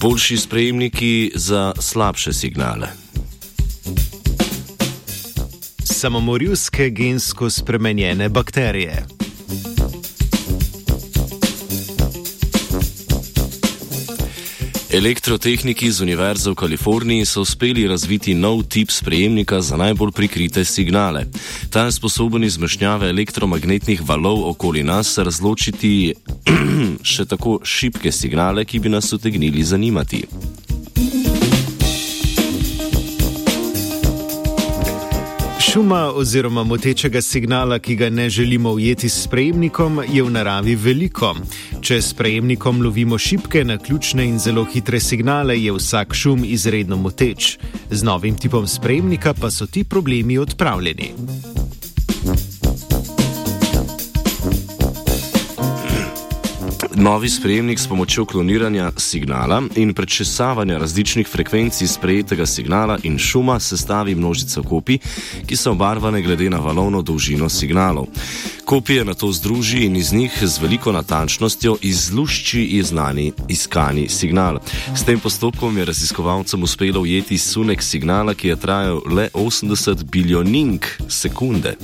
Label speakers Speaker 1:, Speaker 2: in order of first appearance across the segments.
Speaker 1: Boljši sprejemniki za slabše signale.
Speaker 2: Samomorilske gensko spremenjene bakterije.
Speaker 1: Elektrotehniki z Univerze v Kaliforniji so uspeli razviti nov tip sprejemnika za najbolj prikrite signale. Ta je sposoben izmešnjave elektromagnetnih valov okoli nas razločiti še tako šibke signale, ki bi nas utegnili zanimati.
Speaker 2: Šuma oziroma motečega signala, ki ga ne želimo ujeti s sprejemnikom, je v naravi veliko. Če s sprejemnikom lovimo šibke, naključne in zelo hitre signale, je vsak šum izredno moteč. Z novim tipom sprejemnika pa so ti problemi odpravljeni.
Speaker 1: Novi sprejemnik s pomočjo kloniranja signala in prečesavanja različnih frekvenc sprejetega signala in šuma sestavi množico kopij, ki so obarvane glede na valovno dolžino signalov. Kopije na to združi in iz njih z veliko natančnostjo izlušči iznani iskani signal. S tem postopkom je raziskovalcem uspelo ujeti sunek signala, ki je trajal le 80 biljonink sekunde.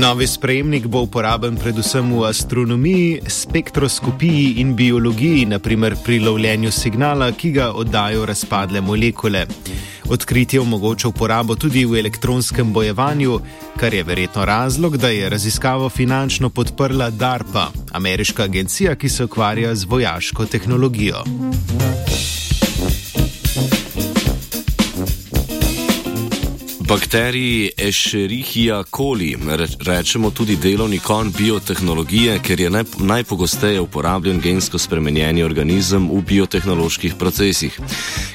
Speaker 2: Novi sprejemnik bo uporaben predvsem v astronomiji, spektroskopiji in biologiji, naprimer pri lovljenju signala, ki ga oddajo razpadle molekule. Odkritje omogoča uporabo tudi v elektronskem bojevanju, kar je verjetno razlog, da je raziskavo finančno podprla DARPA, ameriška agencija, ki se ukvarja z vojaško tehnologijo.
Speaker 1: Bakteriji Escherichia coli rečemo tudi delovni kon biotehnologije, ker je najpogosteje uporabljen gensko spremenjeni organizem v biotehnoloških procesih.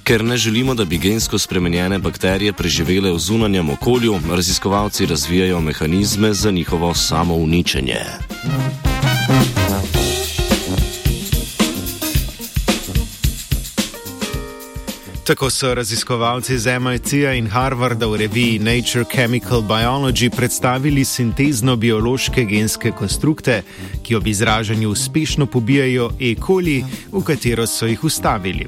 Speaker 1: Ker ne želimo, da bi gensko spremenjene bakterije preživele v zunanjem okolju, raziskovalci razvijajo mehanizme za njihovo samouničenje.
Speaker 2: Tako so raziskovalci z MIT-ja in Harvarda v reviji Nature Chemical Biology predstavili sintezno biološke genske konstrukte, ki ob izražanju uspešno pobijajo E. coli, v katero so jih ustavili.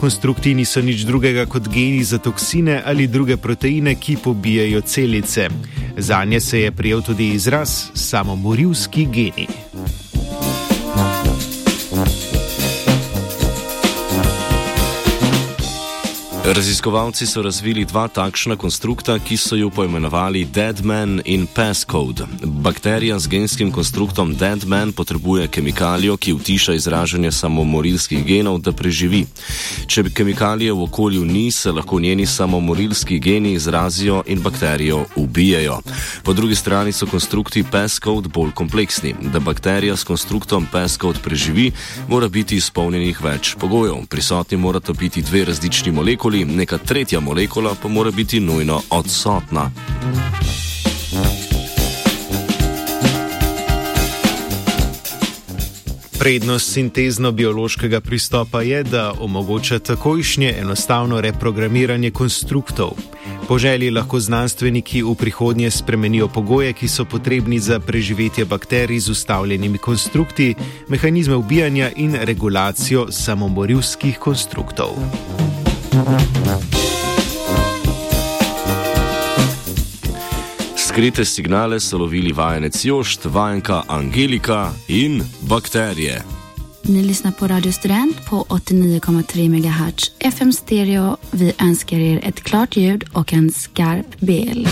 Speaker 2: Konstrukti niso nič drugega kot geni za toksine ali druge proteine, ki pobijajo celice. Za nje se je prijel tudi izraz samomorilski geni.
Speaker 1: Raziskovalci so razvili dva takšna konstrukta, ki so jo poimenovali Deadman in Passcode. Bakterija z genskim konstruktom Deadman potrebuje kemikalijo, ki utiša izražanje samomorilskih genov, da preživi. Če bi kemikalije v okolju ni, se lahko njeni samomorilski geni izrazijo in bakterijo ubijajo. Po drugi strani so konstrukti Passcode bolj kompleksni. Da bakterija s konstruktom Passcode preživi, mora biti izpolnjenih več pogojev. Prisotni morata biti dve različni molekuli molekuli, neka tretja molekula pa mora biti nujno odsotna.
Speaker 2: Prednost sintezno-biološkega pristopa je, da omogoča takojšnje enostavno reprogramiranje konstruktov. Po želji lahko znanstveniki v prihodnje spremenijo pogoje, ki so potrebni za preživetje bakterij z ustavljenimi konstrukti, mehanizme ubijanja in regulacijo samomorilskih konstruktov.
Speaker 1: Skrite signale so lovili vajenec Jošt, vajenka Angelika in bakterije.
Speaker 3: Ni lyssnar på Radio Student på 89,3 MHz FM stereo. Vi önskar er ett klart ljud och en skarp bild.